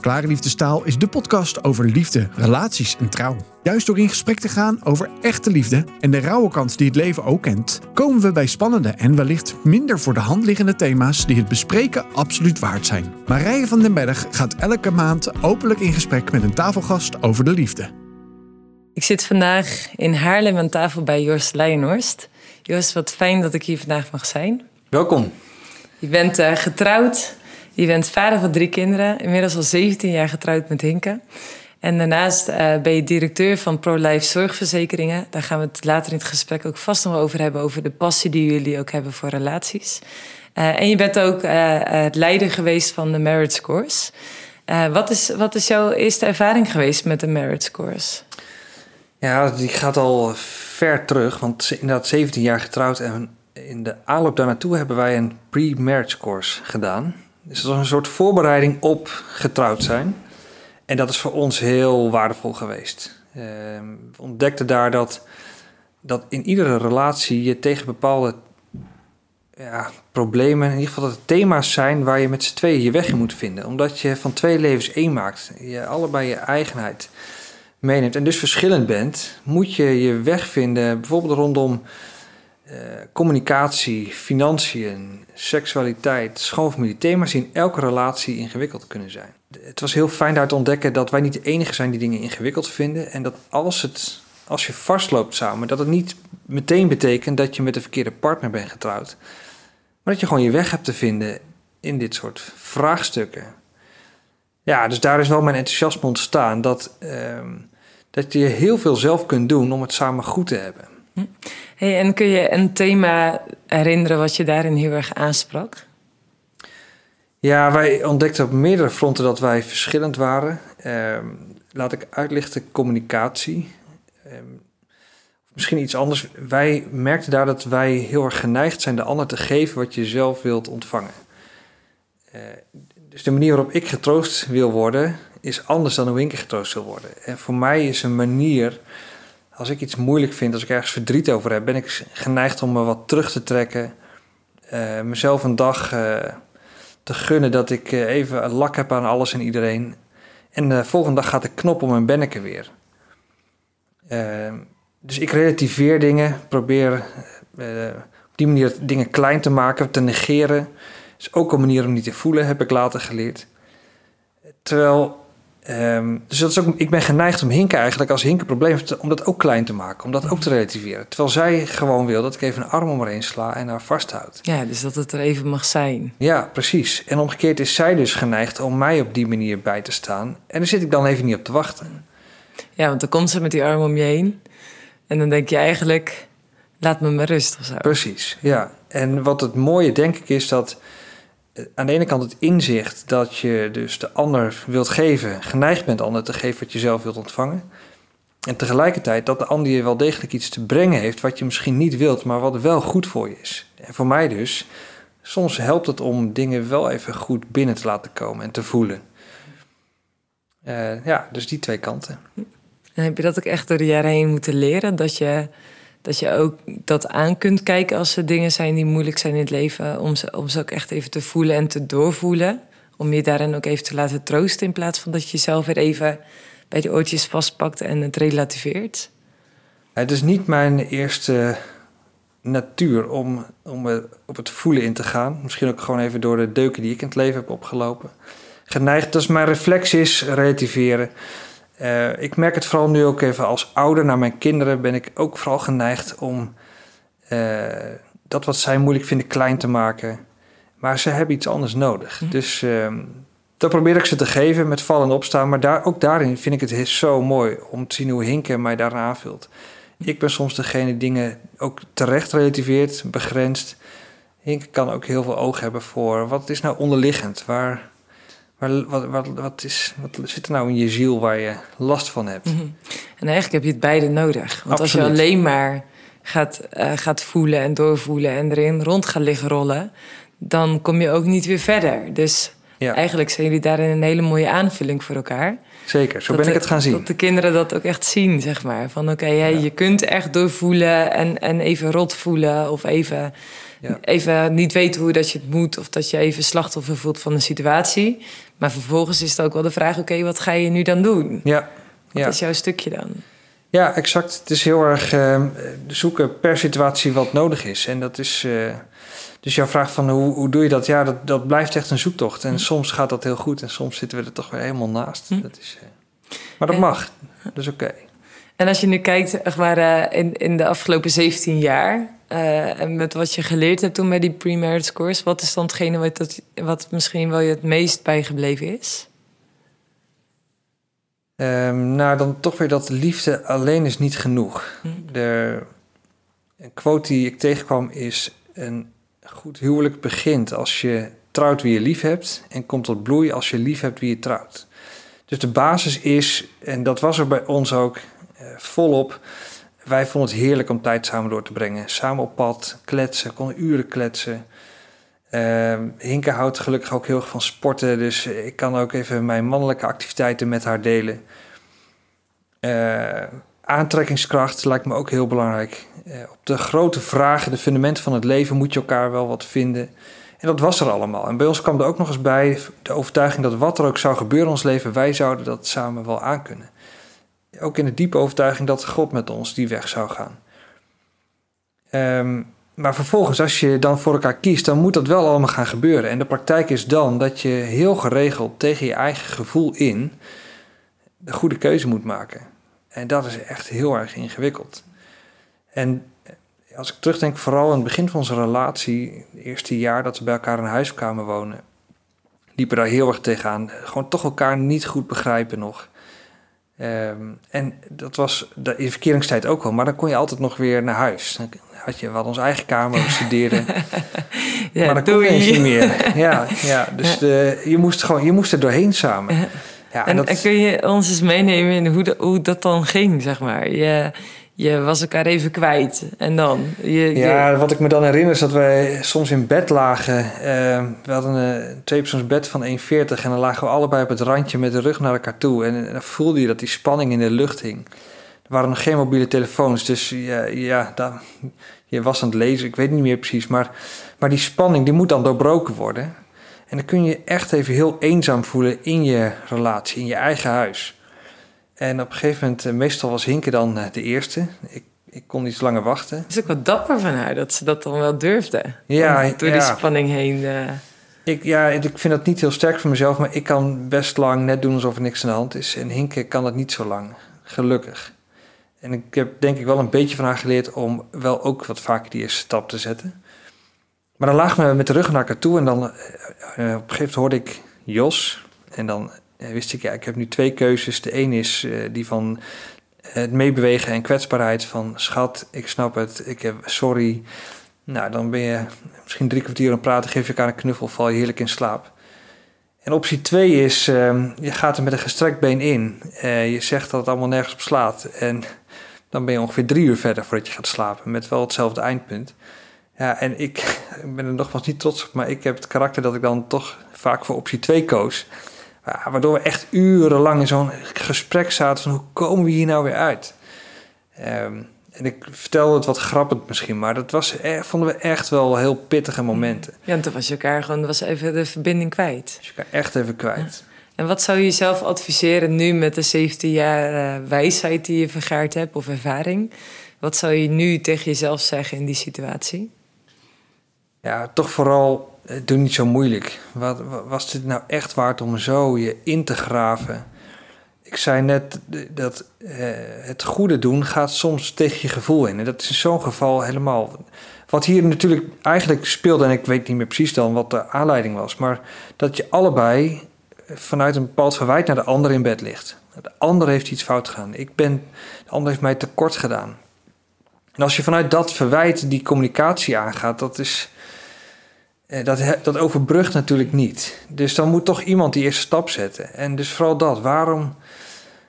Klare Liefdestaal is de podcast over liefde, relaties en trouw. Juist door in gesprek te gaan over echte liefde en de rauwe kant die het leven ook kent, komen we bij spannende en wellicht minder voor de hand liggende thema's die het bespreken absoluut waard zijn. Marije van den Berg gaat elke maand openlijk in gesprek met een tafelgast over de liefde. Ik zit vandaag in Haarlem aan tafel bij Joost Leijenhorst. Joost, wat fijn dat ik hier vandaag mag zijn. Welkom. Je bent uh, getrouwd, je bent vader van drie kinderen, inmiddels al 17 jaar getrouwd met Hinke. En daarnaast uh, ben je directeur van ProLife Zorgverzekeringen. Daar gaan we het later in het gesprek ook vast nog over hebben, over de passie die jullie ook hebben voor relaties. Uh, en je bent ook het leider geweest van de Merit Course. wat, is, wat is jouw eerste ervaring geweest met de Merit Course? Ja, die gaat al ver terug, want inderdaad 17 jaar getrouwd en in de aanloop daar naartoe hebben wij een pre-marriage course gedaan. Dus dat was een soort voorbereiding op getrouwd zijn. En dat is voor ons heel waardevol geweest. Uh, we ontdekten daar dat, dat in iedere relatie je tegen bepaalde ja, problemen, in ieder geval dat het thema's zijn waar je met z'n tweeën je weg in moet vinden. Omdat je van twee levens één maakt. Je allebei je eigenheid meeneemt en dus verschillend bent, moet je je weg vinden, bijvoorbeeld rondom uh, communicatie, financiën, seksualiteit, schoonfamilie, thema's die in elke relatie ingewikkeld kunnen zijn. Het was heel fijn daar te ontdekken dat wij niet de enige zijn die dingen ingewikkeld vinden en dat als, het, als je vastloopt samen, dat het niet meteen betekent dat je met de verkeerde partner bent getrouwd, maar dat je gewoon je weg hebt te vinden in dit soort vraagstukken. Ja, dus daar is wel mijn enthousiasme ontstaan dat, uh, dat je heel veel zelf kunt doen om het samen goed te hebben. Hm. Hey, en kun je een thema herinneren wat je daarin heel erg aansprak? Ja, wij ontdekten op meerdere fronten dat wij verschillend waren. Uh, laat ik uitlichten communicatie. Uh, misschien iets anders. Wij merkten daar dat wij heel erg geneigd zijn de ander te geven wat je zelf wilt ontvangen. Uh, dus de manier waarop ik getroost wil worden, is anders dan hoe ik getroost wil worden. En voor mij is een manier als ik iets moeilijk vind, als ik ergens verdriet over heb, ben ik geneigd om me wat terug te trekken. Uh, mezelf een dag uh, te gunnen dat ik uh, even lak heb aan alles en iedereen. En de volgende dag gaat de knop om en ben ik er weer. dus ik relativeer dingen, probeer op die manier dingen klein te maken, te negeren. is ook een manier om niet te voelen, heb ik later geleerd. Terwijl Um, dus dat is ook, ik ben geneigd om Hinke eigenlijk als Hinke probleem om dat ook klein te maken, om dat ook te relativeren. Terwijl zij gewoon wil dat ik even een arm om haar heen sla en haar vasthoud. Ja, dus dat het er even mag zijn. Ja, precies. En omgekeerd is zij dus geneigd om mij op die manier bij te staan. En daar zit ik dan even niet op te wachten. Ja, want dan komt ze met die arm om je heen. En dan denk je eigenlijk, laat me maar rust of zo. Precies, ja. En wat het mooie denk ik is dat aan de ene kant het inzicht dat je dus de ander wilt geven, geneigd bent de ander te geven wat je zelf wilt ontvangen. En tegelijkertijd dat de ander je wel degelijk iets te brengen heeft wat je misschien niet wilt, maar wat wel goed voor je is. En voor mij dus, soms helpt het om dingen wel even goed binnen te laten komen en te voelen. Uh, ja, dus die twee kanten. En heb je dat ook echt door de jaren heen moeten leren? Dat je dat je ook dat aan kunt kijken als er dingen zijn die moeilijk zijn in het leven. Om ze, om ze ook echt even te voelen en te doorvoelen. Om je daarin ook even te laten troosten. In plaats van dat je jezelf weer even bij de oortjes vastpakt en het relativeert. Het is niet mijn eerste natuur om, om op het voelen in te gaan. Misschien ook gewoon even door de deuken die ik in het leven heb opgelopen. Geneigd, dus mijn reflex is relativeren. Uh, ik merk het vooral nu ook even als ouder naar mijn kinderen ben ik ook vooral geneigd om uh, dat wat zij moeilijk vinden klein te maken. Maar ze hebben iets anders nodig. Mm. Dus uh, dat probeer ik ze te geven met vallen en opstaan. Maar daar, ook daarin vind ik het zo mooi om te zien hoe Hinke mij daar aanvult. Ik ben soms degene die dingen ook terecht relativeert, begrenst. Hinke kan ook heel veel oog hebben voor wat is nou onderliggend? Waar, maar wat, wat, wat, is, wat zit er nou in je ziel waar je last van hebt? Mhm. En eigenlijk heb je het beide nodig. Want als je alleen maar gaat, uh, gaat voelen en doorvoelen en erin rond gaat liggen rollen, dan kom je ook niet weer verder. Dus eigenlijk zijn jullie daarin een hele mooie aanvulling voor elkaar. Zeker, zo ben ik het gaan zien. Dat de kinderen dat ook echt zien, zeg maar. Van oké, okay, ja. je kunt echt doorvoelen en, en even rot voelen of even Ja. Even niet weten hoe dat je het moet of dat je even slachtoffer voelt van een situatie. Maar vervolgens is het ook wel de vraag: oké, wat ga je nu dan doen? Ja, Wat ja. is jouw stukje dan? ja, exact. Het is heel erg eh, zoeken per situatie wat nodig is. En dat is. eh, dus jouw vraag van hoe, hoe doe je dat? Ja, dat, dat blijft echt een zoektocht. En Hm. soms gaat dat heel goed en soms zitten we er toch weer helemaal naast. Hm. Dat is, eh, maar dat En- mag. Dat is oké. En als je nu kijkt echt maar, eh, in, in de afgelopen 17 jaar... eh, en met wat je geleerd hebt toen bij die pre-marriage course... wat is dan hetgene wat, dat, wat misschien wel je het meest bijgebleven is? Ehm, nou, dan toch weer dat liefde alleen is niet genoeg. Hm. De, een quote die ik tegenkwam is... een goed huwelijk begint als je trouwt wie je lief hebt... en komt tot bloei als je lief hebt wie je trouwt. Dus de basis is, en dat was er bij ons ook volop... wij vonden het heerlijk om tijd samen door te brengen. Samen op pad, kletsen, konden uren kletsen... Ehm Hinke houdt gelukkig ook heel erg van sporten, dus ik kan ook even mijn mannelijke activiteiten met haar delen. Eh, aantrekkingskracht lijkt me ook heel belangrijk. Eh, op de grote vragen, de fundamenten van het leven, moet je elkaar wel wat vinden. En dat was er allemaal. En bij ons kwam er ook nog eens bij de overtuiging dat wat er ook zou gebeuren in ons leven, wij zouden dat samen wel aankunnen. Ook in de diepe overtuiging dat God met ons die weg zou gaan. Ehm, maar vervolgens, als je dan voor elkaar kiest, dan moet dat wel allemaal gaan gebeuren. En de praktijk is dan dat je heel geregeld tegen je eigen gevoel in de goede keuze moet maken. En dat is echt heel erg ingewikkeld. En als ik terugdenk, vooral in het begin van onze relatie, het eerste jaar dat we bij elkaar in een huiskamer wonen, liepen daar heel erg tegenaan. Gewoon toch elkaar niet goed begrijpen nog. Ehm, en dat was de, in de verkeringstijd ook wel, maar dan kon je altijd nog weer naar huis. Dan had je wel onze eigen kamer, we studeerden. Ja, maar dan kon je niet meer. Ja, ja dus de, je, moest gewoon, je moest er doorheen samen. Ja, En, dat, en kun je ons eens meenemen in hoe, de- hoe dat dan ging, zeg maar? Je, je was elkaar even kwijt en dan? Je, Ja, wat ik me dan herinner is dat wij soms in bed lagen. Eh, we hadden een tweepersoons bed van 1,40 en dan lagen we allebei op het randje met de rug naar elkaar toe. En, dan voelde je dat die spanning in de lucht hing. Er waren nog geen mobiele telefoons, dus ja, ja je was aan het lezen, ik weet niet meer precies. Maar, maar die spanning die moet dan doorbroken worden. En dan kun je echt even heel eenzaam voelen in je relatie, in je eigen huis. En op een gegeven moment, eh, meestal was Hinke dan eh, de eerste. Ik, ik kon iets langer wachten. Het is ook wel dapper van haar dat ze dat dan wel durfde. Ja, door ja. die spanning heen. eh, Ik, ja, ik vind dat niet heel sterk voor mezelf, maar ik kan best lang net doen alsof er niks aan de hand is. En Hinke kan dat niet zo lang, gelukkig. En ik heb denk ik wel een beetje van haar geleerd om wel ook wat vaker die eerste stap te zetten. Maar dan lagen we met de rug naar elkaar toe en dan op een gegeven moment hoorde ik Jos. En dan wist ik, ja, ik heb nu twee keuzes. De een is eh, die van het meebewegen en kwetsbaarheid van schat, ik snap het, ik heb sorry. Nou, dan ben je misschien drie kwartier aan het praten, geef je elkaar een knuffel, val je heerlijk in slaap. En optie twee is, ehm, je gaat er met een gestrekt been in. Eh, je zegt dat het allemaal nergens op slaat. En dan ben je ongeveer drie uur verder voordat je gaat slapen. Met wel hetzelfde eindpunt. Ja, en ik, ik ben er nogmaals niet trots op, maar ik heb het karakter dat ik dan toch vaak voor optie 2 koos. Ja, waardoor we echt urenlang in zo'n gesprek zaten van hoe komen we hier nou weer uit? Ehm, en ik vertelde het wat grappend misschien, maar dat was, eh, vonden we echt wel heel pittige momenten. ja, en toen was je elkaar gewoon was even de verbinding kwijt. Je kan echt even kwijt. En wat zou je jezelf adviseren nu met de 17 jaar wijsheid die je vergaard hebt of ervaring? Wat zou je nu tegen jezelf zeggen in die situatie? Ja, toch vooral, doe niet zo moeilijk. Wat, wa- was dit nou echt waard om zo je in te graven? Ik zei net eh, dat eh, het goede doen gaat soms tegen je gevoel in. En dat is in zo'n geval helemaal. Wat hier natuurlijk eigenlijk speelde, en ik weet niet meer precies dan wat de aanleiding was, maar dat je allebei vanuit een bepaald verwijt naar de ander in bed ligt. De ander heeft iets fout gedaan. Ik ben, de ander heeft mij tekort gedaan. En als je vanuit dat verwijt die communicatie aangaat, dat is. Eh, Dat, dat overbrugt natuurlijk niet. Dus dan moet toch iemand die eerste stap zetten. En dus vooral dat. Waarom,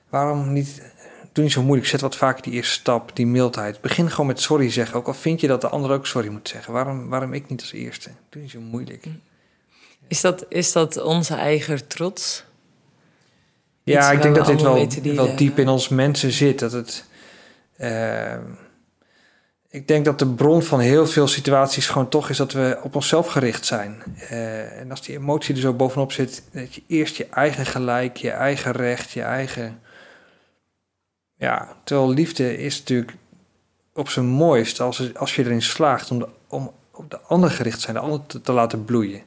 waarom niet. Doe niet zo moeilijk. Zet wat vaker die eerste stap, die mildheid. Begin gewoon met sorry zeggen. Ook al vind je dat de ander ook sorry moet zeggen. Waarom, waarom ik niet als eerste? Doe niet zo moeilijk. Is dat, is dat onze eigen trots? Ja, Iets ik denk dat dit wel, wel diep in ons mensen zit. Dat het. eh, ik denk dat de bron van heel veel situaties gewoon toch is dat we op onszelf gericht zijn. Uh, en als die emotie er zo bovenop zit, dat je eerst je eigen gelijk, je eigen recht, je eigen. Ja, terwijl liefde is natuurlijk op zijn mooist als, als je erin slaagt om, de, om op de ander gericht te zijn, de ander te, te laten bloeien.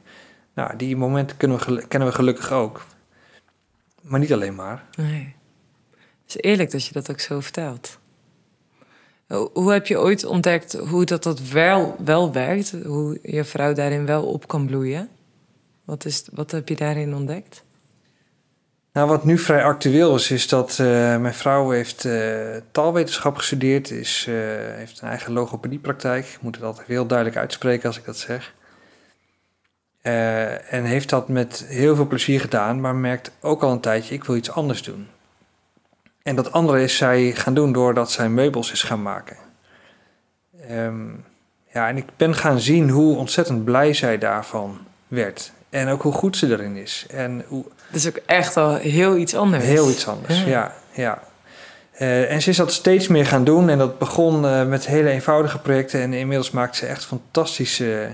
Nou, die momenten kunnen we, kennen we gelukkig ook. Maar niet alleen maar. Nee. Het is eerlijk dat je dat ook zo vertelt. Hoe heb je ooit ontdekt hoe dat, dat wel, wel werkt? Hoe je vrouw daarin wel op kan bloeien? Wat, is, wat heb je daarin ontdekt? Nou, wat nu vrij actueel is, is dat uh, mijn vrouw heeft uh, taalwetenschap gestudeerd, is, uh, heeft een eigen logopediepraktijk. Ik moet het altijd heel duidelijk uitspreken als ik dat zeg. en heeft dat met heel veel plezier gedaan, maar merkt ook al een tijdje, ik wil iets anders doen. En dat andere is zij gaan doen doordat zij meubels is gaan maken. Um, ja, en ik ben gaan zien hoe ontzettend blij zij daarvan werd. En ook hoe goed ze erin is. En hoe... Dat is ook echt al heel iets anders. Heel iets anders, ja. ja, uh, en ze is dat steeds meer gaan doen. En dat begon uh, met hele eenvoudige projecten. En inmiddels maakt ze echt fantastische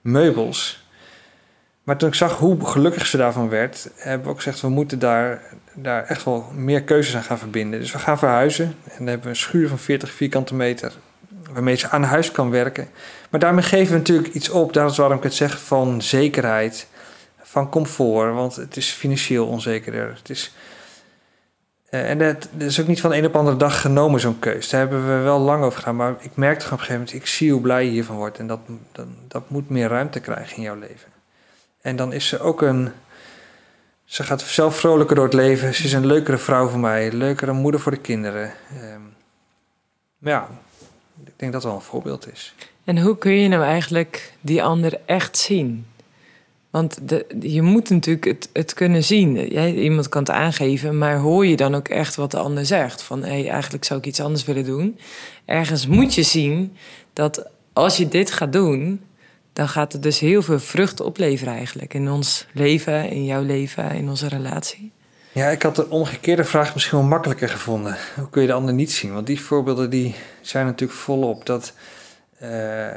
meubels. Maar toen ik zag hoe gelukkig ze daarvan werd, hebben we ook gezegd: we moeten daar, daar echt wel meer keuzes aan gaan verbinden. Dus we gaan verhuizen. En dan hebben we een schuur van 40 vierkante meter, waarmee ze aan huis kan werken. Maar daarmee geven we natuurlijk iets op. Dat is waarom ik het zeg van zekerheid, van comfort. Want het is financieel onzekerder. Het is. Uh, en dat, is ook niet van de een op de andere dag genomen, zo'n keus. Daar hebben we wel lang over gedaan. Maar ik merkte op een gegeven moment, ik zie hoe blij je hiervan wordt. En dat, dat, dat moet meer ruimte krijgen in jouw leven. En dan is ze ook een. Ze gaat zelf vrolijker door het leven. Ze is een leukere vrouw voor mij, een leukere moeder voor de kinderen. Um, ja, ik denk dat dat wel een voorbeeld is. En hoe kun je nou eigenlijk die ander echt zien? Want de, je moet natuurlijk het, het kunnen zien. Jij, iemand kan het aangeven, maar hoor je dan ook echt wat de ander zegt? Van hé, hey, eigenlijk zou ik iets anders willen doen. Ergens moet je zien dat als je dit gaat doen, dan gaat het dus heel veel vrucht opleveren eigenlijk in ons leven, in jouw leven, in onze relatie. Ja, ik had de omgekeerde vraag misschien wel makkelijker gevonden. Hoe kun je de ander niet zien? Want die voorbeelden die zijn natuurlijk volop. Dat, uh,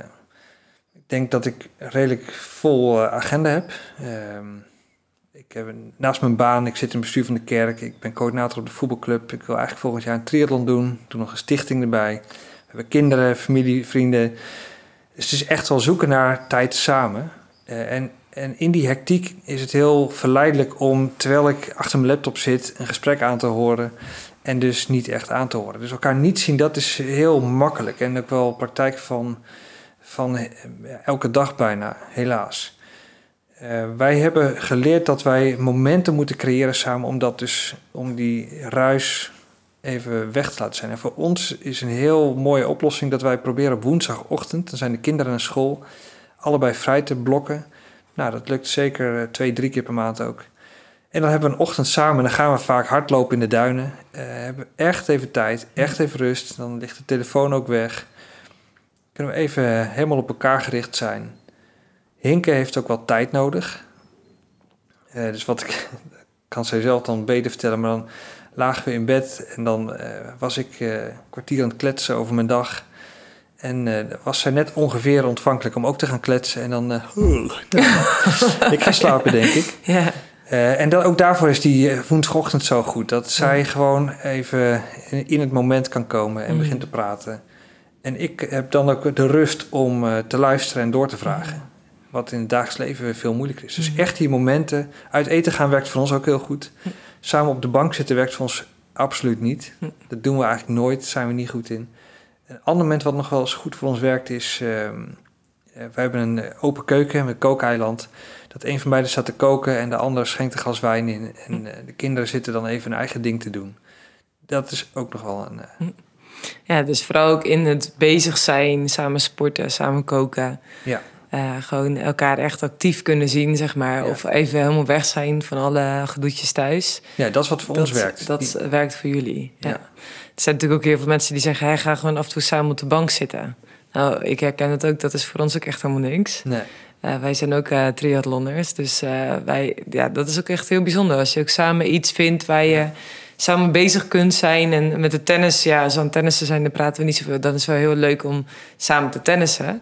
ik denk dat ik redelijk vol uh, agenda heb. Uh, ik heb naast mijn baan, ik zit in het bestuur van de kerk. Ik ben coördinator op de voetbalclub. Ik wil eigenlijk volgend jaar een triathlon doen. Doe nog een stichting erbij. We hebben kinderen, familie, vrienden. Dus het is echt wel zoeken naar tijd samen. Uh, en, en in die hectiek is het heel verleidelijk om, terwijl ik achter mijn laptop zit, een gesprek aan te horen. En dus niet echt aan te horen. Dus elkaar niet zien, dat is heel makkelijk. En ook wel praktijk van, van eh, elke dag bijna, helaas. Uh, wij hebben geleerd dat wij momenten moeten creëren samen om dat dus om die ruis even weg te laten zijn. En voor ons is een heel mooie oplossing dat wij proberen op woensdagochtend, dan zijn de kinderen naar school, allebei vrij te blokken. Nou, dat lukt zeker eh, twee, drie keer per maand ook. En dan hebben we een ochtend samen en dan gaan we vaak hardlopen in de duinen. Uh, hebben echt even tijd, echt even rust. Dan ligt de telefoon ook weg. Kunnen we even helemaal op elkaar gericht zijn. Hinken heeft ook wat tijd nodig. Dus wat ik kan zij zelf dan beter vertellen, maar dan lagen we in bed en dan uh, was ik uh, een kwartier aan het kletsen over mijn dag. En uh, was zij net ongeveer ontvankelijk om ook te gaan kletsen. En dan, ik ga slapen, denk ik. Ja. en dan, ook daarvoor is die woensdagochtend zo goed. Dat zij gewoon even in, het moment kan komen en mm. begint te praten. En ik heb dan ook de rust om te luisteren en door te vragen. Wat in het dagelijks leven veel moeilijker is. Dus mm. echt die momenten. Uit eten gaan werkt voor ons ook heel goed. Mm samen op de bank zitten werkt voor ons absoluut niet. Hm. Dat doen we eigenlijk nooit, daar zijn we niet goed in. Een ander moment wat nog wel eens goed voor ons werkt is... Uh, we hebben een eh, open keuken, een kookeiland. Dat een van beiden staat te koken en de ander schenkt een glas wijn in. En hm. de kinderen zitten dan even hun eigen ding te doen. Dat is ook nog wel een... Ja, dus vooral ook in het bezig zijn, samen sporten, samen koken. Ja. Uh, gewoon elkaar echt actief kunnen zien, zeg maar. Of even helemaal weg zijn van alle gedoetjes thuis. Ja, dat is wat voor ons werkt. Dat werkt voor jullie. Ja. Er zijn natuurlijk ook heel veel mensen die zeggen... Hey, ga gewoon af en toe samen op de bank zitten. Nou, ik herken het ook. Dat is voor ons ook echt helemaal niks. Nee. Uh, wij zijn ook uh, triathlonners. Dus wij, ja, dat is ook echt heel bijzonder. Als je ook samen iets vindt waar je samen bezig kunt zijn. En met de tennis, ja, zo'n tennissen zijn, daar praten we niet zoveel. Dan is wel heel leuk om samen te tennissen.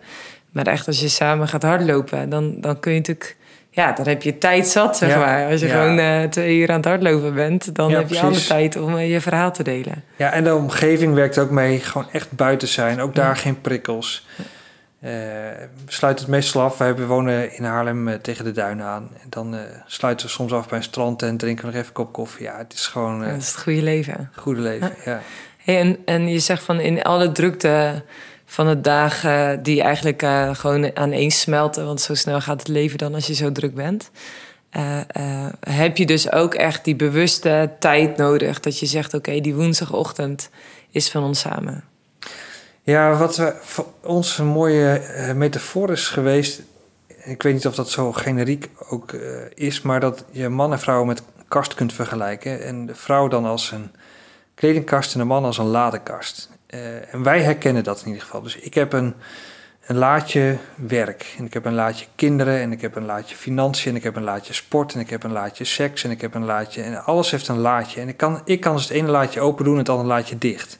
Maar echt, als je samen gaat hardlopen, dan, dan kun je natuurlijk ja, dan heb je tijd zat, zeg Ja, maar. Als je ja. gewoon eh, twee uur aan het hardlopen bent, dan Ja, heb je precies. alle tijd om eh, je verhaal te delen. Ja, en de omgeving werkt ook mee. Gewoon echt buiten zijn. Ook daar geen prikkels. Eh, we sluiten het meestal af. Wij wonen in Haarlem tegen de duinen aan. En dan sluiten we soms af bij een strand en drinken we nog even een kop koffie. Ja, het is gewoon dat is het goede leven. goede leven. Ja. Hey, en, en je zegt van in alle drukte van de dagen die eigenlijk eh, gewoon aan smelten, want zo snel gaat het leven dan als je zo druk bent. eh, eh, heb je dus ook echt die bewuste tijd nodig dat je zegt: Oké, die woensdagochtend is van ons samen. Ja, wat voor ons een mooie metafoor is geweest. Ik weet niet of dat zo generiek ook is, maar dat je man en vrouw met kast kunt vergelijken. En de vrouw dan als een kledingkast en de man als een ladekast. Eh, en wij herkennen dat in ieder geval. Dus ik heb een, een laadje werk. En ik heb een laadje kinderen. En ik heb een laadje financiën. En ik heb een laadje sport. En ik heb een laadje seks. En ik heb een laadje. En alles heeft een laadje. En ik kan, ik kan dus het ene laadje open doen en het andere laadje dicht.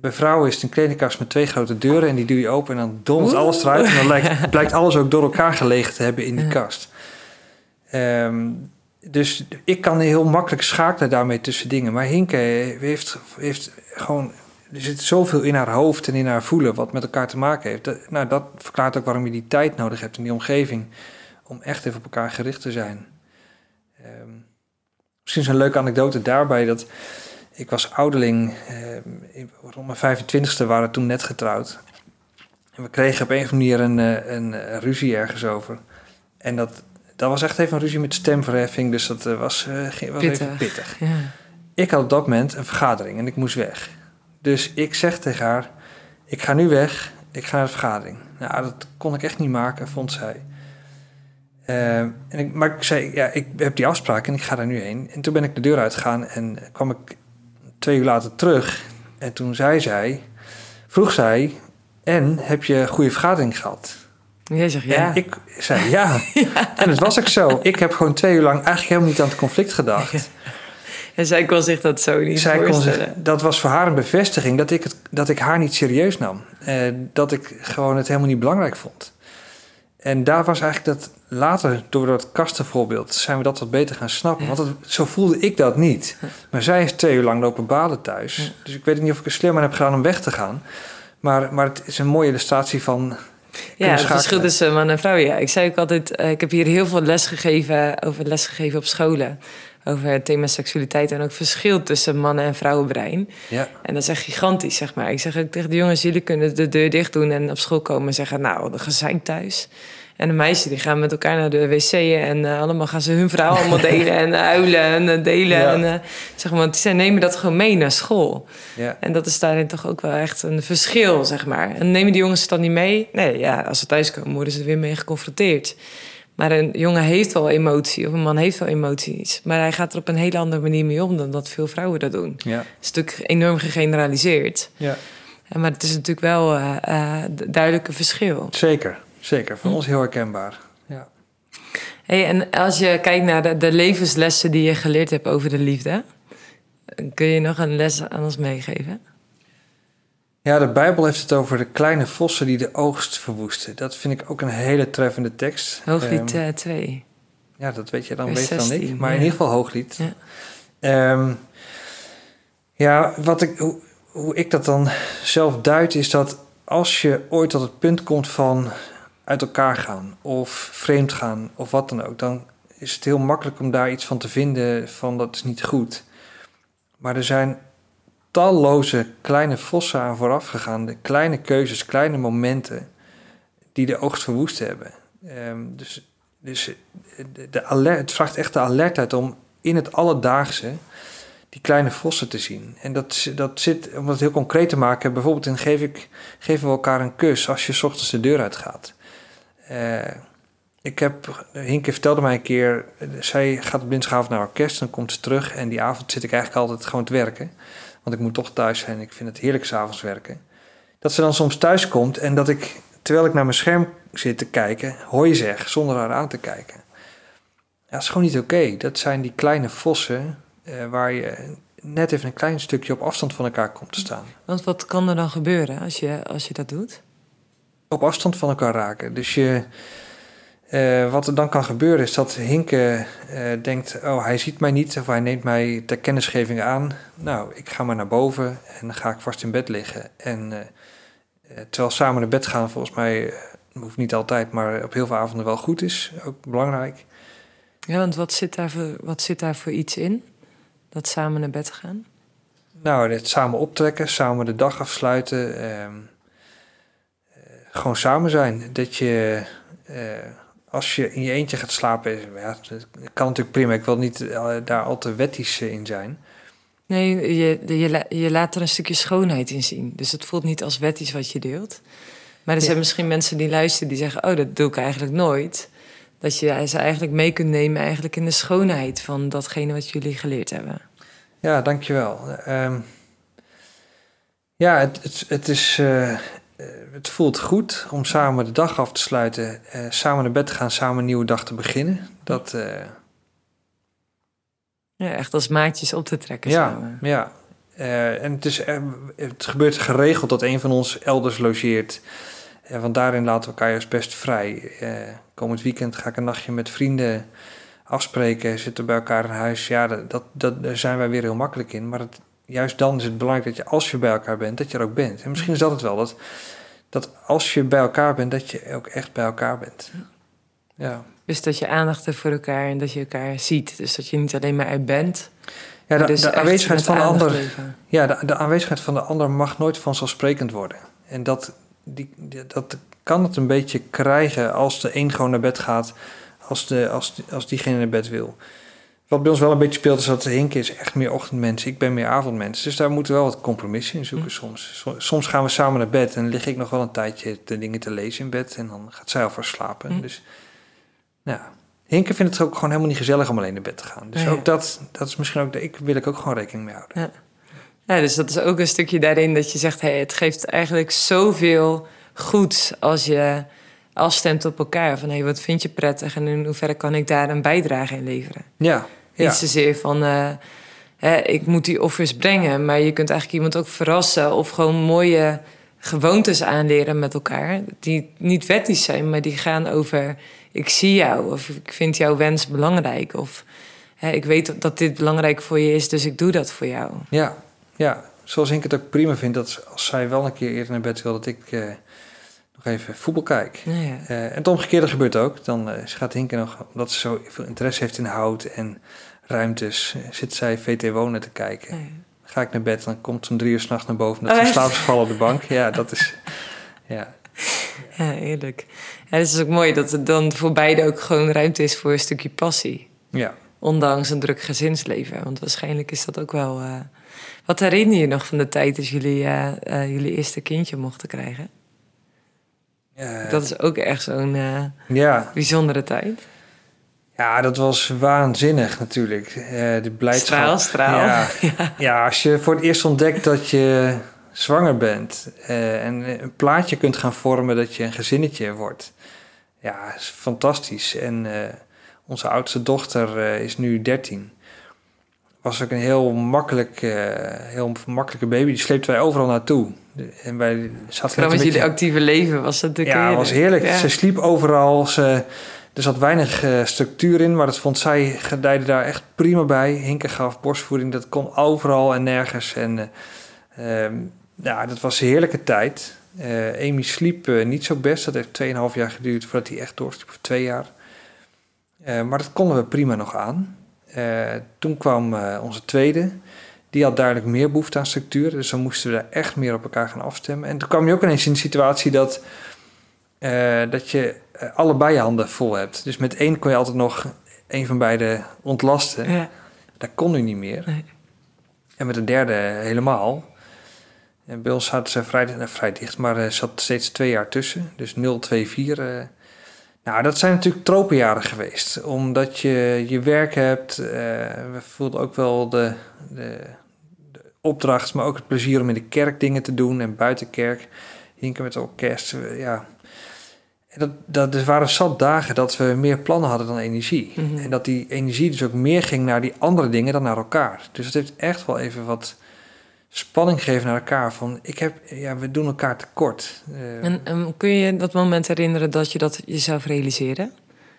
Bij vrouwen is het een kledingkast met twee grote deuren en die doe je open en dan dondert alles eruit. En dan lijkt, blijkt alles ook door elkaar gelegen te hebben in die kast. Ehm, dus ik kan heel makkelijk schakelen daarmee tussen dingen. Maar Hinke heeft, heeft gewoon... Er zit zoveel in haar hoofd en in haar voelen wat met elkaar te maken heeft. Dat, nou, dat verklaart ook waarom je die tijd nodig hebt in die omgeving. Om echt even op elkaar gericht te zijn. Ehm, misschien is een leuke anekdote daarbij dat... Ik was ouderling, eh, rond mijn 25ste waren we toen net getrouwd. En we kregen op een of andere manier een, eh, een, eh, ruzie ergens over. En dat, dat was echt even een ruzie met stemverheffing, dus dat eh, was, ging- was even Pittig. pittig. Ja. Ik had op dat moment een vergadering en ik moest weg. Dus ik zeg tegen haar, ik ga nu weg, ik ga naar de vergadering. Nou, dat kon ik echt niet maken, vond zij. Eh, en ik, maar ik zei, ja, ik heb die afspraak en ik ga daar nu heen. En toen ben ik de deur uitgegaan en kwam ik twee uur later terug. En toen zei zij, vroeg zij, en heb je een goede vergadering gehad? Jij zegt ja. En ik zei ja. En het was ook zo. Ik heb gewoon twee uur lang eigenlijk helemaal niet aan het conflict gedacht. En zij kon zich dat zo niet Zij kon voorstellen. zich, dat was voor haar een bevestiging dat ik, het, dat ik haar niet serieus nam. Eh, dat ik gewoon het helemaal niet belangrijk vond. En daar was eigenlijk dat later, door dat kastenvoorbeeld, zijn we dat wat beter gaan snappen. Ja. Want het- zo voelde ik dat niet. Maar zij is twee uur lang lopen baden thuis. Ja. Dus ik weet niet of ik er slim aan heb gedaan om weg te gaan. Maar, maar het is een mooie illustratie van. Ja, het verschil tussen man en vrouw. Ja, ik zei ook altijd, eh, ik heb hier heel veel les gegeven over les gegeven op scholen. Over het thema seksualiteit en ook verschil tussen mannen- en vrouwenbrein. Ja, En dat is echt gigantisch, zeg maar. Ik zeg ook tegen de jongens, jullie kunnen de deur dicht doen en op school komen en zeggen, nou, de gezeik thuis. En de meisjes die gaan met elkaar naar de wc en eh, allemaal gaan ze hun verhaal allemaal delen en huilen en eh, delen. Ja. En, eh, zeg maar, want zij nemen dat gewoon mee naar school. ja. En dat is daarin toch ook wel echt een verschil, zeg maar. En nemen die jongens het dan niet mee? Nee, ja, als ze thuiskomen worden ze er weer mee geconfronteerd. Maar een jongen heeft wel emotie, of een man heeft wel emoties. Maar hij gaat er op een hele andere manier mee om dan dat veel vrouwen dat doen. ja, Het is natuurlijk enorm gegeneraliseerd. ja. Maar het is natuurlijk wel eh eh, d- duidelijk een verschil. zeker. Zeker. Voor ons heel herkenbaar. Ja. Hey, en als je kijkt naar de, de levenslessen die je geleerd hebt over de liefde... kun je nog een les aan ons meegeven? Ja, de Bijbel heeft het over de kleine vossen die de oogst verwoesten. Dat vind ik ook een hele treffende tekst. Hooglied Ehm, eh 2. ja, dat weet je dan vers beter dan ik. 16, Maar in ieder geval Hooglied. Ja. Ehm, ja, wat ik, hoe, hoe ik dat dan zelf duid is dat als je ooit tot het punt komt van uit elkaar gaan of vreemd gaan of wat dan ook, dan is het heel makkelijk om daar iets van te vinden van dat is niet goed. Maar er zijn talloze kleine vossen aan vooraf de kleine keuzes, kleine momenten die de oogst verwoest hebben. Ehm, dus dus de, de alert, het vraagt echt de alertheid om in het alledaagse die kleine vossen te zien. En dat, dat zit, om het heel concreet te maken, bijvoorbeeld in geef ik, geven we elkaar een kus als je 's ochtends de deur uitgaat. Eh, ik heb, Hinke vertelde mij een keer, eh, zij gaat op dinsdagavond naar orkest, dan komt ze terug en die avond zit ik eigenlijk altijd gewoon te werken. Want ik moet toch thuis zijn, ik vind het heerlijk s'avonds werken. Dat ze dan soms thuis komt en dat ik, terwijl ik naar mijn scherm zit te kijken, hoi zeg, zonder haar aan te kijken. Ja, dat is gewoon niet oké. Dat zijn die kleine vossen eh, waar je net even een klein stukje op afstand van elkaar komt te staan. Want wat kan er dan gebeuren als je, als je dat doet? Op afstand van elkaar raken. Dus je, eh, wat er dan kan gebeuren is dat Hinke eh, denkt: Oh, hij ziet mij niet of hij neemt mij ter kennisgeving aan. Nou, ik ga maar naar boven en dan ga ik vast in bed liggen. En eh, terwijl samen naar bed gaan, volgens mij, hoeft niet altijd, maar op heel veel avonden wel goed is. Ook belangrijk. Ja, want wat zit daar voor, wat zit daar voor iets in? Dat samen naar bed gaan? Nou, het samen optrekken, samen de dag afsluiten. ehm, eh, gewoon samen zijn. Dat je, als je in je eentje gaat slapen, ja, dat kan natuurlijk prima. Ik wil niet eh, daar al te wettisch eh, in zijn. Nee, je, je, je laat er een stukje schoonheid in zien. Dus het voelt niet als wettisch wat je deelt. Maar er Ja. zijn misschien mensen die luisteren die zeggen... oh, dat doe ik eigenlijk nooit. Dat je ze eigenlijk mee kunt nemen eigenlijk in de schoonheid... van datgene wat jullie geleerd hebben. Ja, dankjewel. Ehm ja, het, het, het, is, eh, het voelt goed om samen de dag af te sluiten. eh, samen naar bed te gaan, samen een nieuwe dag te beginnen. Dat, eh, Ja, echt als maatjes op te trekken ja, samen. ja. Eh, en het, is, eh, het gebeurt geregeld dat een van ons elders logeert. Eh, want daarin laten we elkaar juist best vrij. Eh, komend weekend ga ik een nachtje met vrienden afspreken, zitten bij elkaar in huis. Ja, dat, dat, dat, daar zijn wij weer heel makkelijk in. Maar het, juist dan is het belangrijk dat je, als je bij elkaar bent, dat je er ook bent. En misschien is dat het wel, dat, dat als je bij elkaar bent, dat je ook echt bij elkaar bent. Ja, Dus dat je aandacht hebt voor elkaar en dat je elkaar ziet. Dus dat je niet alleen maar er bent. ja de, dus de aanwezigheid van de ander... leven. Ja, de, de aanwezigheid van de ander mag nooit vanzelfsprekend worden. En dat, die, die- dat kan het een beetje krijgen als de een gewoon naar bed gaat, als, de, als, als diegene naar bed wil. Wat bij ons wel een beetje speelt is dat Hinke is echt meer ochtendmens, ik ben meer avondmens. Dus daar moeten we wel wat compromissen in zoeken Hm. soms. So- Soms gaan we samen naar bed en lig ik nog wel een tijdje de dingen te lezen in bed en dan gaat zij alvast slapen. Hm. Dus ja, Hinke vindt het ook gewoon helemaal niet gezellig om alleen naar bed te gaan. Dus Ja. ook dat, dat is misschien ook, ik wil ik ook gewoon rekening mee houden. Ja, dus dat is ook een stukje daarin dat je zegt... Hey, het geeft eigenlijk zoveel goeds als je afstemt op elkaar. Van hey, wat vind je prettig en in hoeverre kan ik daar een bijdrage in leveren? Ja, ja. Niet zozeer van... eh, hè, ik moet die offers brengen, maar je kunt eigenlijk iemand ook verrassen... of gewoon mooie gewoontes aanleren met elkaar... die niet wettisch zijn, maar die gaan over... ik zie jou of ik vind jouw wens belangrijk... of hè, ik weet dat dit belangrijk voor je is, dus ik doe dat voor jou. Ja, ja, zoals ik het ook prima vind dat als zij wel een keer eerder naar bed wil, dat ik eh, nog even voetbal kijk. Ja. Eh, en het omgekeerde gebeurt ook. Dan eh, gaat Hinke nog, omdat ze zo veel interesse heeft in hout en ruimtes, eh, zit zij VT Wonen te kijken. Ja. Ga ik naar bed, dan komt ze om drie uur s'nachts naar boven, dat Oh, ze slaapt vallen op de bank. Ja, dat is, ja, Ja, eerlijk. Ja, het is ook mooi dat er dan voor beide ook gewoon ruimte is voor een stukje passie. ja. Ondanks een druk gezinsleven. Want waarschijnlijk is dat ook wel... Wat herinner je nog van de tijd dat jullie jullie eerste kindje mochten krijgen? Eh, dat is ook echt zo'n eh, ja. bijzondere tijd. ja, dat was waanzinnig natuurlijk. Eh, de blijdschap. Straal, straal. Ja, Ja, als je voor het eerst ontdekt dat je zwanger bent en een plaatje kunt gaan vormen dat je een gezinnetje wordt. Ja, is fantastisch. En onze oudste dochter is nu 13. Was ook een heel, makkelijk, eh, heel makkelijke baby. Die sleepten wij overal naartoe. En wij zaten met een jullie beetje- actieve leven was dat natuurlijk ja, het was heerlijk. Ja. Ze sliep overal. Ze, er zat weinig eh, structuur in, maar dat vond zij gedijde daar echt prima bij. Hinke gaf borstvoeding, dat kon overal en nergens. En eh, ehm, ja, dat was een heerlijke tijd. Eh Amy sliep niet zo best. Dat heeft 2,5 jaar geduurd voordat hij echt doorsliep, of twee jaar. Maar dat konden we prima nog aan. Eh, toen kwam eh, onze tweede. Die had duidelijk meer behoefte aan structuur. Dus dan moesten we daar echt meer op elkaar gaan afstemmen. En toen kwam je ook ineens in de situatie dat, eh, dat je allebei je handen vol hebt. Dus met één kon je altijd nog één van beide ontlasten. Ja. Dat kon nu niet meer. Nee. En met de derde helemaal. En bij ons zaten ze vrij, nou, vrij dicht, maar er zat steeds twee jaar tussen. Dus 0, 2, 4. Nou, dat zijn natuurlijk tropenjaren geweest. Omdat je je werk hebt. eh, we voelden ook wel de, de, de opdracht, maar ook het plezier om in de kerk dingen te doen. En buiten kerk. Hinken met het orkest. Ja. En dat, dat er waren zat dagen dat we meer plannen hadden dan energie. Mhm. En dat die energie dus ook meer ging naar die andere dingen dan naar elkaar. Dus het heeft echt wel even wat spanning gegeven naar elkaar. Van, ik heb, ja, we doen elkaar tekort. Eh, En, en kun je dat moment herinneren dat je dat jezelf realiseerde?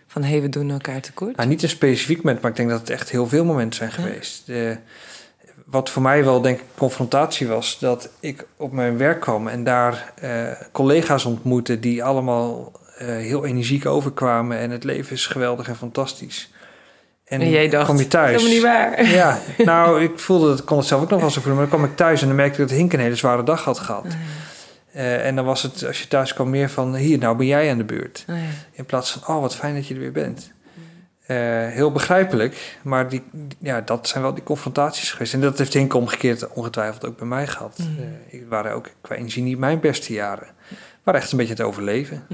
Van hé, hey, we doen elkaar tekort? Nou, niet een specifiek moment, maar ik denk dat het echt heel veel momenten zijn Ja. geweest. De, wat voor mij wel, denk ik, confrontatie was, dat ik op mijn werk kwam en daar eh, collega's ontmoette die allemaal eh, heel energiek overkwamen en het leven is geweldig en fantastisch. En, jij dacht, kwam je thuis. helemaal niet waar. Ja, nou, ik voelde dat, ik kon het zelf ook nog wel zo voelen, maar dan kwam ik thuis en dan merkte ik dat Hink een hele zware dag had gehad. Eh, en dan was het, als je thuis kwam, meer van, hier, nou ben jij aan de beurt. Oh ja. In plaats van, oh, wat fijn dat je er weer bent. Eh, heel begrijpelijk, maar die, ja, dat zijn wel die confrontaties geweest. En dat heeft Henk omgekeerd ongetwijfeld ook bij mij gehad. Mhm. Eh, ik waren ook qua energie niet mijn beste jaren. Maar echt een beetje het overleven.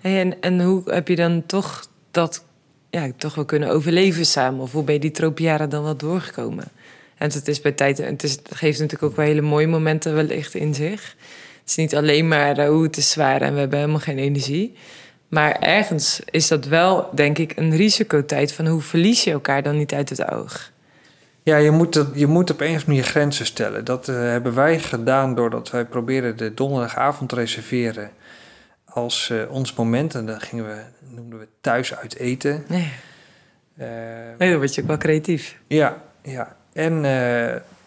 Hey, en, en hoe heb je dan toch dat ja, toch wel kunnen overleven samen? Of hoe ben je die tropenjaren dan wel doorgekomen? En het is bij tijd, het, is, geeft natuurlijk ook wel hele mooie momenten wellicht in zich. Het is niet alleen maar, uh, hoe het is zwaar en we hebben helemaal geen energie. Maar ergens is dat wel, denk ik, een risicotijd van hoe verlies je elkaar dan niet uit het oog? Ja, je moet, dat, je moet op een of andere manier grenzen stellen. Dat uh, hebben wij gedaan doordat wij proberen de donderdagavond te reserveren als uh, ons moment. En dan gingen we, noemden we thuis uit eten. Nee. Uh, nee, dan word je ook wel creatief. Ja, ja. En uh,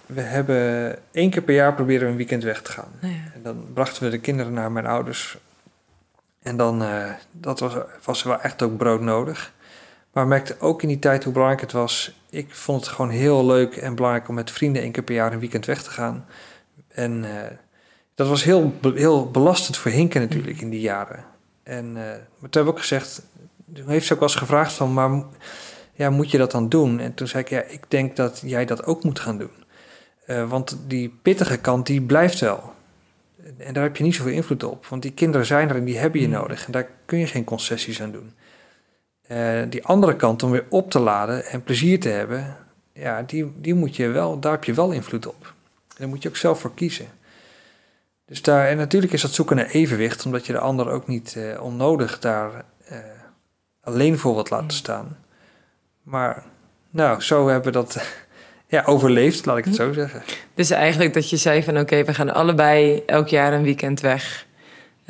we hebben één keer per jaar proberen we een weekend weg te gaan. Ja. En dan brachten we de kinderen naar mijn ouders. En dan, uh, dat was, was wel echt ook brood nodig. Maar merkte ook in die tijd hoe belangrijk het was. Ik vond het gewoon heel leuk en belangrijk om met vrienden één keer per jaar een weekend weg te gaan. En dat was heel, heel belastend voor Hinken natuurlijk in die jaren. En uh, maar toen hebben we ook gezegd, toen heeft ze ook wel eens gevraagd van, maar ja, moet je dat dan doen? En toen zei ik, ja, ik denk dat jij dat ook moet gaan doen. Uh, want die pittige kant, die blijft wel. En daar heb je niet zoveel invloed op. Want die kinderen zijn er en die hebben je nodig. En daar kun je geen concessies aan doen. Uh, die andere kant, om weer op te laden en plezier te hebben... ja, die, die moet je wel, daar heb je wel invloed op. En daar moet je ook zelf voor kiezen. Dus daar, en natuurlijk is dat zoeken naar evenwicht... omdat je de ander ook niet uh, onnodig daar alleen voor wilt laten staan... Maar nou, zo hebben we dat ja, overleefd, laat ik het zo zeggen. Dus eigenlijk dat je zei van oké, okay, we gaan allebei elk jaar een weekend weg.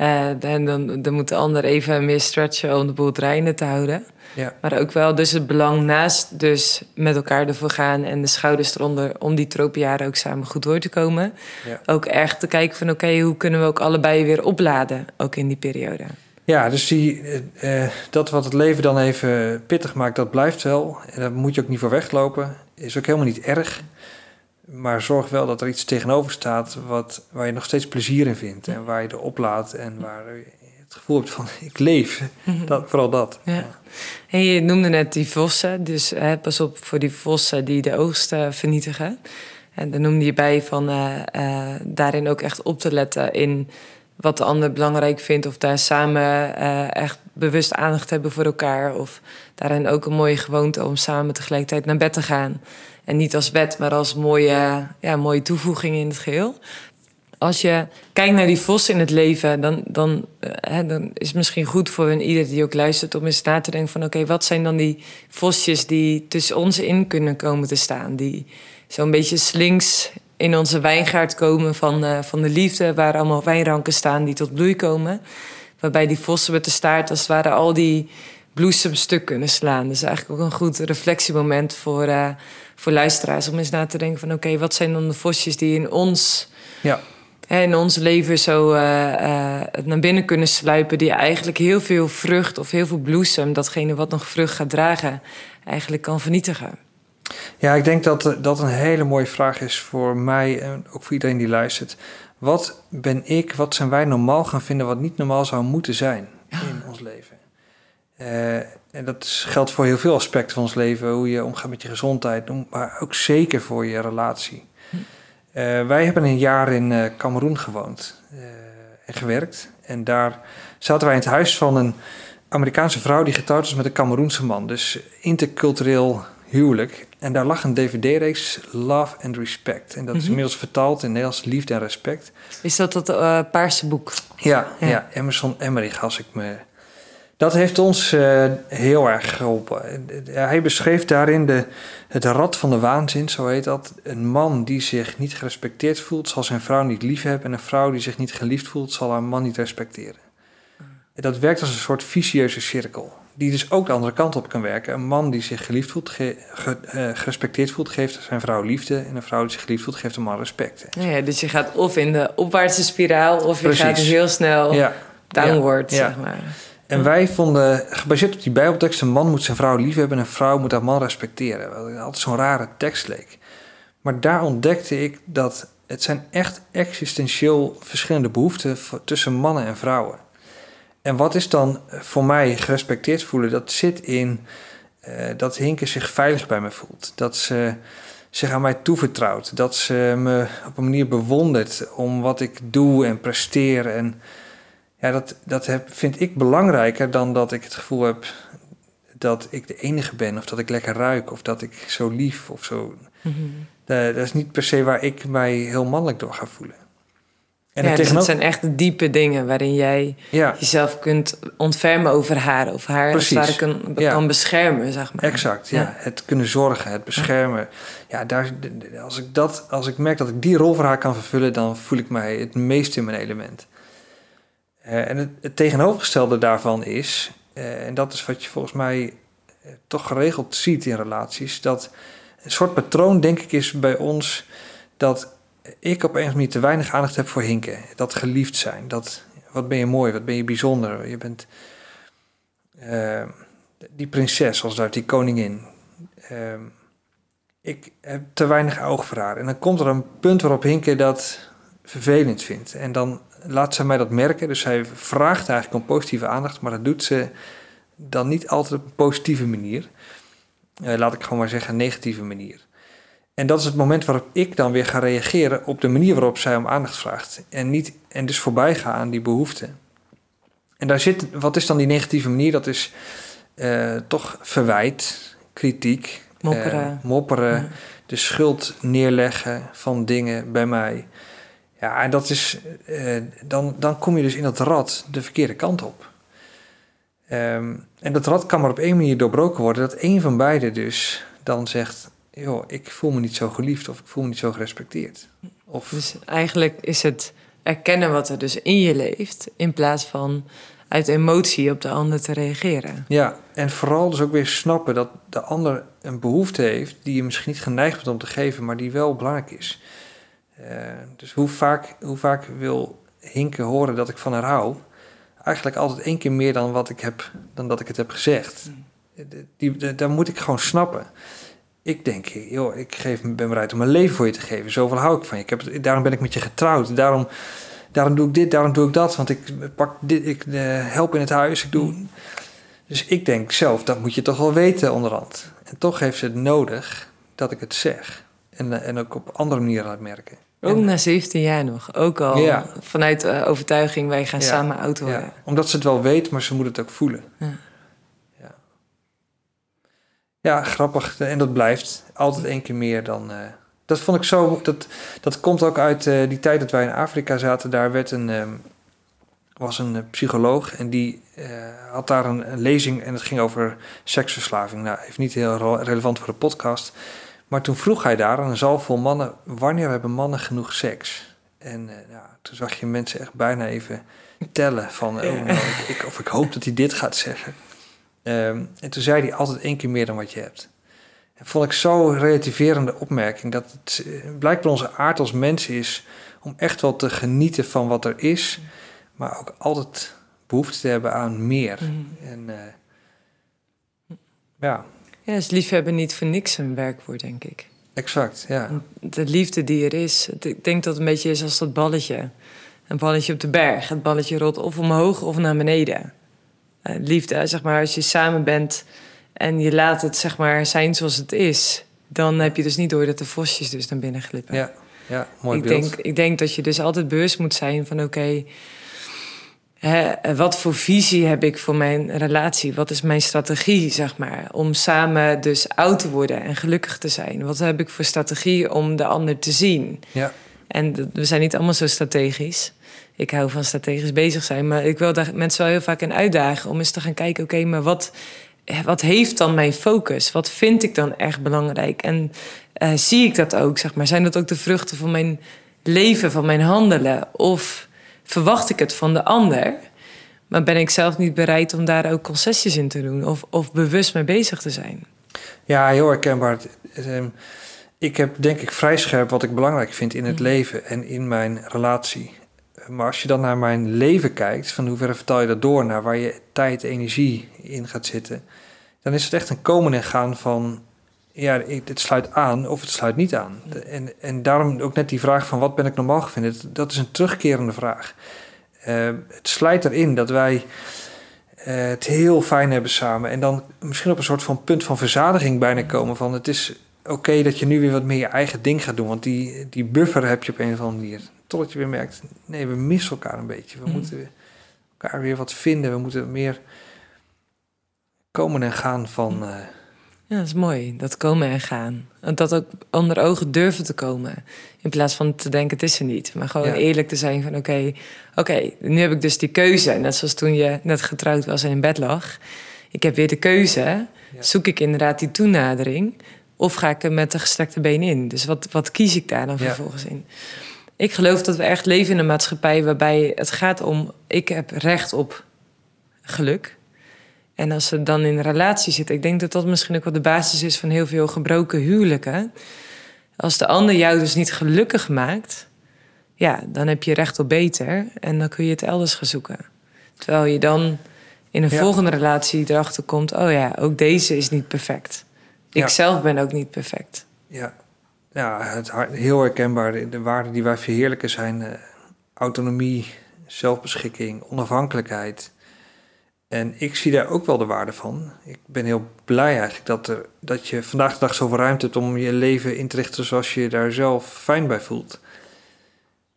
Uh, en dan, dan moet de ander even meer stretchen om de boel draaiende te houden. Ja. Maar ook wel dus het belang naast dus met elkaar ervoor gaan... en de schouders eronder om die tropenjaren ook samen goed door te komen. Ja. Ook echt te kijken van oké, okay, hoe kunnen we ook allebei weer opladen, ook in die periode. Ja, dus die, uh, dat wat het leven dan even pittig maakt, dat blijft wel. En daar moet je ook niet voor weglopen. Is ook helemaal niet erg. Maar zorg wel dat er iets tegenover staat wat, waar je nog steeds plezier in vindt. En waar je er oplaadt en waar je het gevoel hebt van ik leef. Dat, vooral dat. Ja. En je noemde net die vossen. Dus hè, pas op voor die vossen die de oogst uh, vernietigen. En daar noemde je bij van uh, daarin ook echt op te letten in wat de ander belangrijk vindt. Of daar samen uh, echt bewust aandacht hebben voor elkaar. Of daarin ook een mooie gewoonte om samen tegelijkertijd naar bed te gaan. En niet als wet, maar als mooie, ja, mooie toevoeging in het geheel. Als je kijkt naar die vos in het leven, dan, dan, uh, hè, dan is het misschien goed voor een ieder die ook luistert om eens na te denken van oké, wat zijn dan die vosjes die tussen ons in kunnen komen te staan? Die zo'n beetje slinks in onze wijngaard komen van, uh, van de liefde, waar allemaal wijnranken staan die tot bloei komen. Waarbij die vossen met de staart als het ware al die bloesems stuk kunnen slaan. Dus eigenlijk ook een goed reflectiemoment voor, uh, voor luisteraars om eens na te denken van oké, okay, wat zijn dan de vosjes die in ons, ja. hè, in ons leven zo uh, naar binnen kunnen sluipen, die eigenlijk heel veel vrucht of heel veel bloesem, datgene wat nog vrucht gaat dragen, eigenlijk kan vernietigen. Ja, ik denk dat dat een hele mooie vraag is voor mij en ook voor iedereen die luistert. Wat ben ik, wat zijn wij normaal gaan vinden wat niet normaal zou moeten zijn in ons leven? Uh, en dat geldt voor heel veel aspecten van ons leven, hoe je omgaat met je gezondheid, maar ook zeker voor je relatie. Uh, wij hebben een jaar in uh, Cameroen gewoond en gewerkt. En daar zaten wij in het huis van een Amerikaanse vrouw die getrouwd was met een Cameroense man. Dus intercultureel huwelijk. En daar lag een dvd-reeks Love and Respect. En dat is inmiddels vertaald in Nederlands Liefde en Respect. Is dat dat uh, paarse boek? Ja, ja. ja, Emerson Emmerich, als ik me Dat heeft ons uh, heel erg geholpen. Hij beschreef daarin de, het rad van de waanzin, zo heet dat. Een man die zich niet gerespecteerd voelt, zal zijn vrouw niet lief hebben. En een vrouw die zich niet geliefd voelt, zal haar man niet respecteren. En dat werkt als een soort vicieuze cirkel. Die dus ook de andere kant op kan werken. Een man die zich geliefd voelt, ge, uh, gerespecteerd voelt, geeft zijn vrouw liefde. En een vrouw die zich geliefd voelt, geeft een man respect. Ja, dus je gaat of in de opwaartse spiraal, of je gaat heel snel ja. downward, ja. zeg maar. En wij vonden, gebaseerd op die bijbeltekst... een man moet zijn vrouw lief hebben en een vrouw moet haar man respecteren. Wat altijd zo'n rare tekst leek. Maar daar ontdekte ik dat het zijn echt existentieel verschillende behoeften... tussen mannen en vrouwen. En wat is dan voor mij gerespecteerd voelen? Dat zit in uh, dat Hinke zich veilig bij me voelt. Dat ze zich aan mij toevertrouwt. Dat ze me op een manier bewondert om wat ik doe en presteer. En ja, dat, dat heb, vind ik belangrijker dan dat ik het gevoel heb dat ik de enige ben, of dat ik lekker ruik, of dat ik zo lief of zo. Mm dat, is niet per se waar ik mij heel mannelijk door ga voelen. En ja, dus het zijn echt diepe dingen waarin jij jezelf kunt ontfermen over haar, of haar als het kan, kan beschermen, zeg maar. Exact, ja. Het kunnen zorgen, het beschermen. Ja, daar, als, ik dat, als ik merk dat ik die rol voor haar kan vervullen, dan voel ik mij het meest in mijn element. Uh, en het, tegenovergestelde daarvan is, uh, en dat is wat je volgens mij uh, toch geregeld ziet in relaties, dat een soort patroon, denk ik, is bij ons dat ik op een of andere manier te weinig aandacht heb voor hinken. Dat geliefd zijn, dat wat ben je mooi, wat ben je bijzonder. Je bent die prinses, als daar die koningin. ik heb te weinig oog voor haar. En dan komt er een punt waarop Hinke dat vervelend vindt. En dan laat ze mij dat merken. Dus zij vraagt eigenlijk om positieve aandacht, maar dat doet ze dan niet altijd op een positieve manier. Uh, laat ik gewoon maar zeggen, een negatieve manier. En dat is het moment waarop ik dan weer ga reageren op de manier waarop zij om aandacht vraagt. En, niet, en dus voorbij ga aan die behoefte. En daar zit, wat is dan die negatieve manier? Dat is uh, toch verwijt, kritiek, mopperen, uh, mopperen de schuld neerleggen van dingen bij mij. Ja, en dat is, uh, dan, dan kom je dus in dat rad de verkeerde kant op. Um, en dat rad kan maar op één manier doorbroken worden, dat één van beiden dus dan zegt, joh, ik voel me niet zo geliefd of ik voel me niet zo gerespecteerd. Of... Dus eigenlijk is het erkennen wat er dus in je leeft, in plaats van uit emotie op de ander te reageren. Ja, en vooral dus ook weer snappen dat de ander een behoefte heeft die je misschien niet geneigd bent om te geven, maar die wel belangrijk is. Uh, dus hoe vaak, hoe vaak wil Hinke horen dat ik van haar hou? Eigenlijk altijd één keer meer dan, wat ik heb, dan dat ik het heb gezegd. Mm. Die, die, daar moet ik gewoon snappen. Ik denk, joh, ik geef, ben bereid om mijn leven voor je te geven. Zoveel hou ik van je. Ik heb, daarom ben ik met je getrouwd. Daarom, daarom doe ik dit, daarom doe ik dat. Want ik pak dit, ik uh, help in het huis. Ik doe. Mm. Dus ik denk zelf, dat moet je toch wel weten onderhand. En toch heeft ze het nodig dat ik het zeg. En, eh, en ook op andere manieren laat merken. Ook na 17 jaar nog. Ook al vanuit uh, overtuiging, wij gaan samen auto ja. Omdat ze het wel weet, maar ze moet het ook voelen. Ja. ja. Ja, grappig. En dat blijft altijd één keer meer dan... Uh, dat vond ik zo... Dat, dat komt ook uit uh, die tijd dat wij in Afrika zaten. Daar werd een, um, was een psycholoog en die had daar een, een, lezing... en het ging over seksverslaving. Nou, heeft niet heel relevant voor de podcast... Maar toen vroeg hij daar aan een zaal vol mannen: wanneer hebben mannen genoeg seks? En uh, ja, toen zag je mensen echt bijna even tellen van, oh, nou, ik, of ik hoop dat hij dit gaat zeggen. Um, en toen zei hij altijd één keer meer dan wat je hebt. En vond ik zo'n relativerende opmerking dat het uh, blijkbaar onze aard als mensen is om echt wel te genieten van wat er is, maar ook altijd behoefte te hebben aan meer. Mm. En uh, ja, ja, is liefhebben niet voor niks een werkwoord, denk ik. Exact, ja. De liefde die er is. Ik denk dat het een beetje is als dat balletje. Een balletje op de berg. Het balletje rolt of omhoog of naar beneden. Uh, liefde, zeg maar, als je samen bent en je laat het zeg maar zijn zoals het is, dan heb je dus niet door dat de vosjes dus naar binnen glippen. Ja, ja mooi ik beeld. Denk, ik denk dat je dus altijd bewust moet zijn van oké, wat voor visie heb ik voor mijn relatie? Wat is mijn strategie, zeg maar, om samen dus oud te worden en gelukkig te zijn? Wat heb ik voor strategie om de ander te zien? Ja. En we zijn niet allemaal zo strategisch. Ik hou van strategisch bezig zijn, maar ik wil daar mensen wel heel vaak in uitdagen om eens te gaan kijken: oké, maar wat, wat heeft dan mijn focus? Wat vind ik dan echt belangrijk? En uh, zie ik dat ook, zeg maar? Zijn dat ook de vruchten van mijn leven, van mijn handelen? Of verwacht ik het van de ander? Maar ben ik zelf niet bereid om daar ook concessies in te doen of, of bewust mee bezig te zijn? Ja, heel herkenbaar. Ehm, ik heb denk ik vrij scherp wat ik belangrijk vind in het mm. leven en in mijn relatie. Maar als je dan naar mijn leven kijkt, van hoeverre vertaal je dat door naar waar je tijd, energie in gaat zitten, dan is het echt een komen en gaan van, ja, het sluit aan of het sluit niet aan. En, en daarom ook net die vraag van wat ben ik normaal gevonden, dat is een terugkerende vraag. Uh, het slijt erin dat wij uh, het heel fijn hebben samen en dan misschien op een soort van punt van verzadiging bijna komen van het is oké dat je nu weer wat meer je eigen ding gaat doen, want die, die buffer heb je op een of andere manier. Totdat je weer merkt, nee, we missen elkaar een beetje. We mm. moeten elkaar weer wat vinden. We moeten meer komen en gaan van... Uh... ja, dat is mooi. Dat komen en gaan. Dat ook onder ogen durven te komen. In plaats van te denken, het is er niet. Maar gewoon eerlijk te zijn van, oké, oké, nu heb ik dus die keuze. Net zoals toen je net getrouwd was en in bed lag. Ik heb weer de keuze. Zoek ik inderdaad die toenadering... Of ga ik er met de gestrekte been in? Dus wat, wat kies ik daar dan vervolgens in? Ik geloof dat we echt leven in een maatschappij waarbij het gaat om: ik heb recht op geluk. En als ze dan in een relatie zitten, ik denk dat dat misschien ook wel de basis is van heel veel gebroken huwelijken. Als de ander jou dus niet gelukkig maakt, ja, dan heb je recht op beter en dan kun je het elders gaan zoeken. Terwijl je dan in een volgende relatie erachter komt: oh ja, ook deze is niet perfect. Ik zelf ben ook niet perfect. Ja, ja, het heel herkenbaar. De, waarden die wij verheerlijken zijn uh, autonomie, zelfbeschikking, onafhankelijkheid. En ik zie daar ook wel de waarde van. Ik ben heel blij eigenlijk dat, er, dat je vandaag de dag zoveel ruimte hebt om je leven in te richten zoals je je daar zelf fijn bij voelt.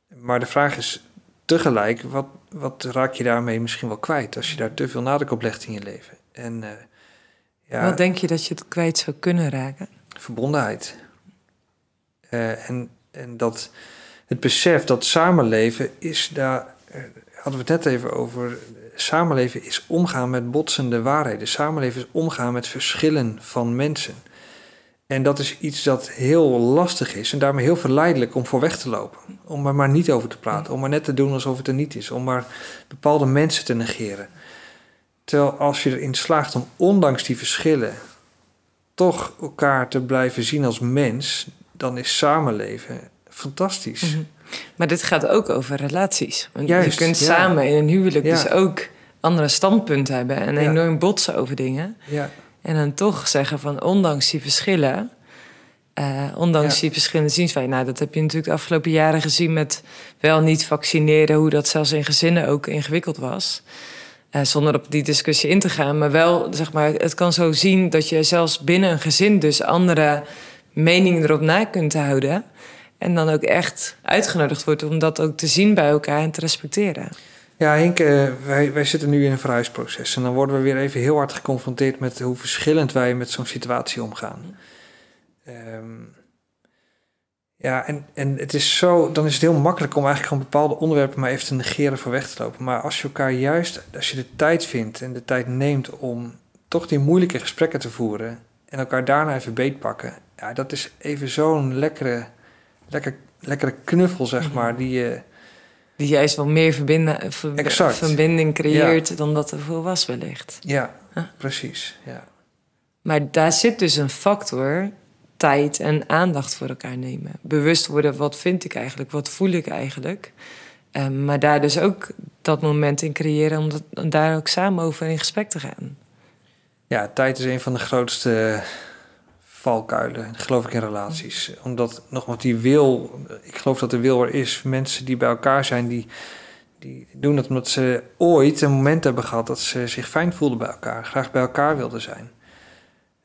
Maar de vraag is tegelijk, wat, wat raak je daarmee misschien wel kwijt als je daar te veel nadruk op legt in je leven? En, uh, ja, wat denk je dat je het kwijt zou kunnen raken? Verbondenheid. Uh, en, en dat het besef dat samenleven is daar, uh, hadden we het net even over. Samenleven is omgaan met botsende waarheden. Samenleven is omgaan met verschillen van mensen. En dat is iets dat heel lastig is en daarmee heel verleidelijk om voor weg te lopen. Om er maar niet over te praten, om maar net te doen alsof het er niet is, om maar bepaalde mensen te negeren. Terwijl als je erin slaagt om ondanks die verschillen toch elkaar te blijven zien als mens, dan is samenleven fantastisch. Mhm. Maar dit gaat ook over relaties. Want je kunt samen in een huwelijk dus ook andere standpunten hebben en enorm botsen over dingen. En dan toch zeggen van ondanks die verschillen, uh, ondanks die verschillende zienswijzen. Nou, dat heb je natuurlijk de afgelopen jaren gezien met wel niet vaccineren, hoe dat zelfs in gezinnen ook ingewikkeld was. Uh, zonder op die discussie in te gaan. Maar wel, zeg maar, het kan zo zien dat je zelfs binnen een gezin dus andere mening erop na kunt houden. En dan ook echt uitgenodigd wordt om dat ook te zien bij elkaar en te respecteren. Ja, Henk, eh, wij, wij zitten nu in een verhuisproces. En dan worden we weer even heel hard geconfronteerd met hoe verschillend wij met zo'n situatie omgaan. Um, ja, en, en het is zo, dan is het heel makkelijk om eigenlijk gewoon bepaalde onderwerpen maar even te negeren voor weg te lopen. Maar als je elkaar juist, als je de tijd vindt en de tijd neemt om toch die moeilijke gesprekken te voeren en elkaar daarna even beetpakken, ja, dat is even zo'n lekkere, lekker, lekkere knuffel, zeg mhm. maar, die je... Die juist wel meer verbinden, verbinding creëert dan dat er voor was wellicht. Ja, precies, ja. Maar daar zit dus een factor tijd en aandacht voor elkaar nemen. Bewust worden, wat vind ik eigenlijk, wat voel ik eigenlijk. Um, maar daar dus ook dat moment in creëren om, dat, om daar ook samen over in gesprek te gaan. Ja, tijd is een van de grootste valkuilen, geloof ik, in relaties. Omdat, nogmaals, die wil, ik geloof dat de wil er is. Mensen die bij elkaar zijn, die, die doen dat omdat ze ooit een moment hebben gehad dat ze zich fijn voelden bij elkaar, graag bij elkaar wilden zijn.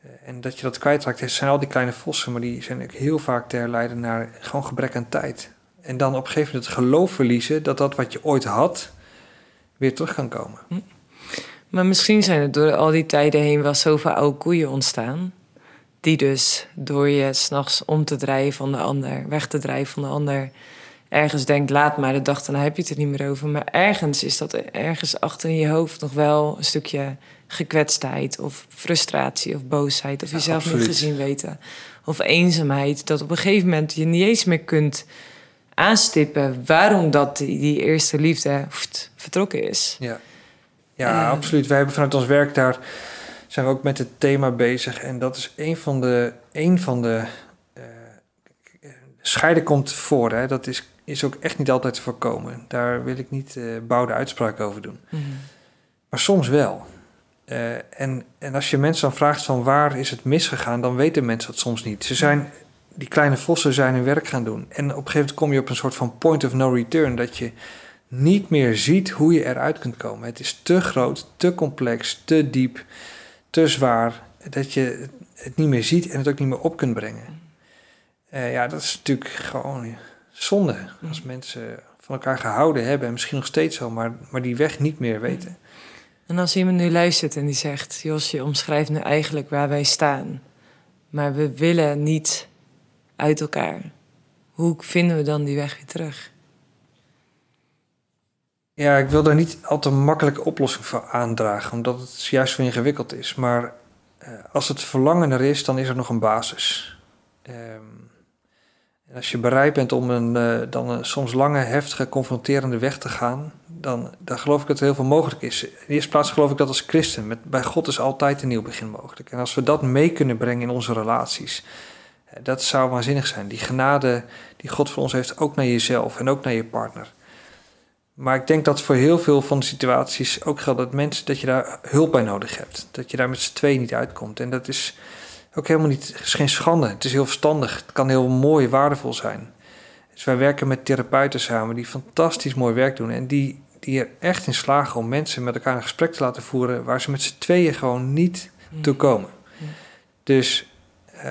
Eh, en dat je dat kwijtraakt, zijn al die kleine vossen, maar die zijn ook heel vaak te herleiden naar gewoon gebrek aan tijd. En dan op een gegeven moment het geloof verliezen dat dat wat je ooit had, weer terug kan komen. Hm. Maar misschien zijn er door al die tijden heen wel zoveel oude koeien ontstaan. Die dus door je s'nachts om te draaien van de ander, weg te draaien van de ander, ergens denkt, laat maar, de dag daarna heb je het er niet meer over. Maar ergens is dat ergens achter in je hoofd nog wel een stukje gekwetstheid of frustratie of boosheid of jezelf niet gezien weten of eenzaamheid. Dat op een gegeven moment je niet eens meer kunt aanstippen waarom dat die, die eerste liefde vertrokken is. Ja, ja absoluut. Wij hebben vanuit ons werk daar zijn we ook met het thema bezig. En dat is een van de, een van de uh, scheiden komt voor. Hè. Dat is, is ook echt niet altijd te voorkomen. Daar wil ik niet uh, bouwde uitspraak over doen. Mhm. Maar soms wel. Uh, en, en als je mensen dan vraagt van waar is het misgegaan, dan weten mensen dat soms niet. Ze zijn, die kleine vossen zijn hun werk gaan doen. En op een gegeven moment kom je op een soort van point of no return. Dat je niet meer ziet hoe je eruit kunt komen. Het is te groot, te complex, te diep te zwaar dat je het niet meer ziet en het ook niet meer op kunt brengen. Uh, ja, dat is natuurlijk gewoon zonde. Als mensen van elkaar gehouden hebben en misschien nog steeds zo, maar, maar die weg niet meer weten. En als iemand nu luistert en die zegt: Jos, je omschrijft nu eigenlijk waar wij staan, maar we willen niet uit elkaar. Hoe vinden we dan die weg weer terug? Ja, ik wil daar niet al te makkelijke oplossing voor aandragen, omdat het juist zo ingewikkeld is. Maar uh, als het verlangen er is, dan is er nog een basis. Um, en als je bereid bent om een, uh, dan een soms lange, heftige, confronterende weg te gaan, dan, dan geloof ik dat er heel veel mogelijk is. In de eerste plaats geloof ik dat als christen. Met, bij God is altijd een nieuw begin mogelijk. En als we dat mee kunnen brengen in onze relaties, uh, dat zou waanzinnig zijn. Die genade die God voor ons heeft, ook naar jezelf en ook naar je partner. Maar ik denk dat voor heel veel van de situaties ook geldt dat mensen dat je daar hulp bij nodig hebt. Dat je daar met z'n twee niet uitkomt. En dat is ook helemaal niet, is geen schande. Het is heel verstandig. Het kan heel mooi, waardevol zijn. Dus wij werken met therapeuten samen die fantastisch mooi werk doen. En die, die er echt in slagen om mensen met elkaar een gesprek te laten voeren waar ze met z'n tweeën gewoon niet mm. toe komen. Dus uh,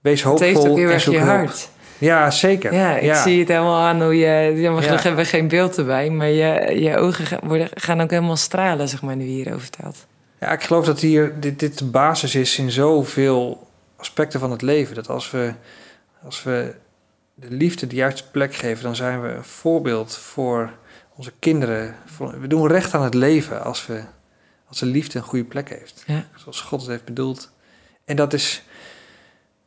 wees hoopvol. Het heeft ook heel erg je hart. Ja, zeker. Ja, ik zie het helemaal aan hoe je... Jammer genoeg hebben we geen beeld erbij... maar je, je ogen worden, gaan ook helemaal stralen, zeg maar, nu je hierover vertelt. Ja, ik geloof dat hier, dit, dit de basis is in zoveel aspecten van het leven. Dat als we, als we de liefde de juiste plek geven... dan zijn we een voorbeeld voor onze kinderen. we doen recht aan het leven als, we, als de liefde een goede plek heeft. Ja. Zoals God het heeft bedoeld. En dat is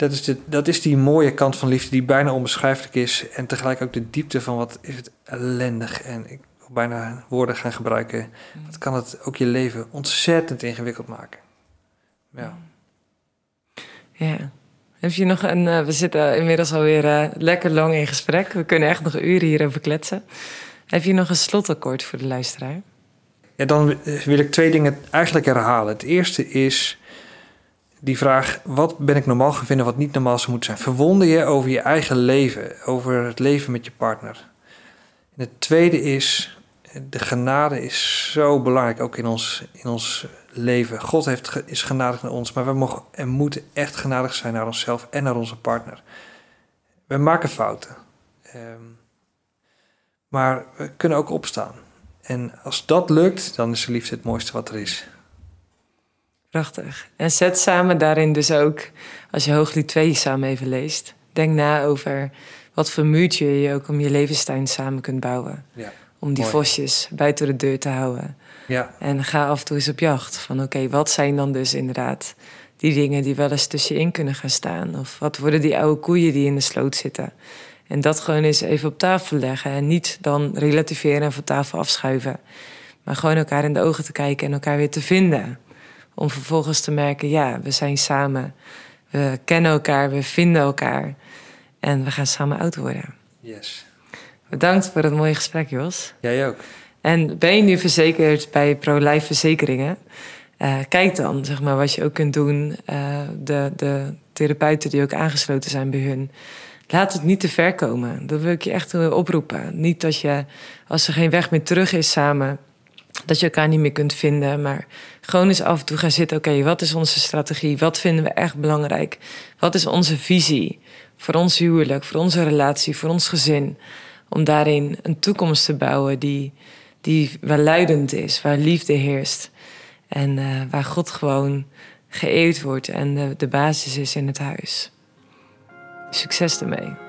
dat is, de, dat is die mooie kant van liefde die bijna onbeschrijfelijk is. En tegelijk ook de diepte van wat is het ellendig. En ik wil bijna woorden gaan gebruiken. Wat kan het ook je leven ontzettend ingewikkeld maken. Ja. Ja. Heb je nog een... Uh, we zitten inmiddels alweer uh, lekker lang in gesprek. We kunnen echt nog uren hierover kletsen. Heb je nog een slotakkoord voor de luisteraar? Ja, dan wil ik twee dingen eigenlijk herhalen. Het eerste is die vraag: wat ben ik normaal gaan vinden wat niet normaal zou moeten zijn? Verwonder je over je eigen leven, over het leven met je partner? En het tweede is: de genade is zo belangrijk ook in ons, in ons leven. God heeft, is genadig naar ons, maar we mogen en moeten echt genadig zijn naar onszelf en naar onze partner. We maken fouten. Um, maar we kunnen ook opstaan. En als dat lukt, dan is de liefde het mooiste wat er is. Prachtig. En zet samen daarin dus ook, als je Hooglied 2 samen even leest, denk na over wat voor muurtje je ook om je levenstuin samen kunt bouwen. Ja, om die vosjes buiten de deur te houden. Ja. En ga af en toe eens op jacht van oké, wat zijn dan dus inderdaad die dingen die wel eens tussenin kunnen gaan staan? Of wat worden die oude koeien die in de sloot zitten? En dat gewoon eens even op tafel leggen en niet dan relativeren en van tafel afschuiven. Maar gewoon elkaar in de ogen te kijken en elkaar weer te vinden. Om vervolgens te merken, ja, we zijn samen. We kennen elkaar, we vinden elkaar. En we gaan samen oud worden. Yes. Bedankt voor het mooie gesprek, Jos. Jij ook. En ben je nu verzekerd bij ProLife Verzekeringen? Uh, kijk dan, zeg maar, wat je ook kunt doen. Uh, de, de therapeuten die ook aangesloten zijn bij hun. Laat het niet te ver komen. Dat wil ik je echt oproepen. Niet dat je, als er geen weg meer terug is samen dat je elkaar niet meer kunt vinden. Maar gewoon eens af en toe gaan zitten. Oké, wat is onze strategie? Wat vinden we echt belangrijk? Wat is onze visie voor ons huwelijk, voor onze relatie, voor ons gezin? Om daarin een toekomst te bouwen die, die welluidend is, waar liefde heerst. En uh, waar God gewoon geëerd wordt en de, de basis is in het huis. Succes ermee.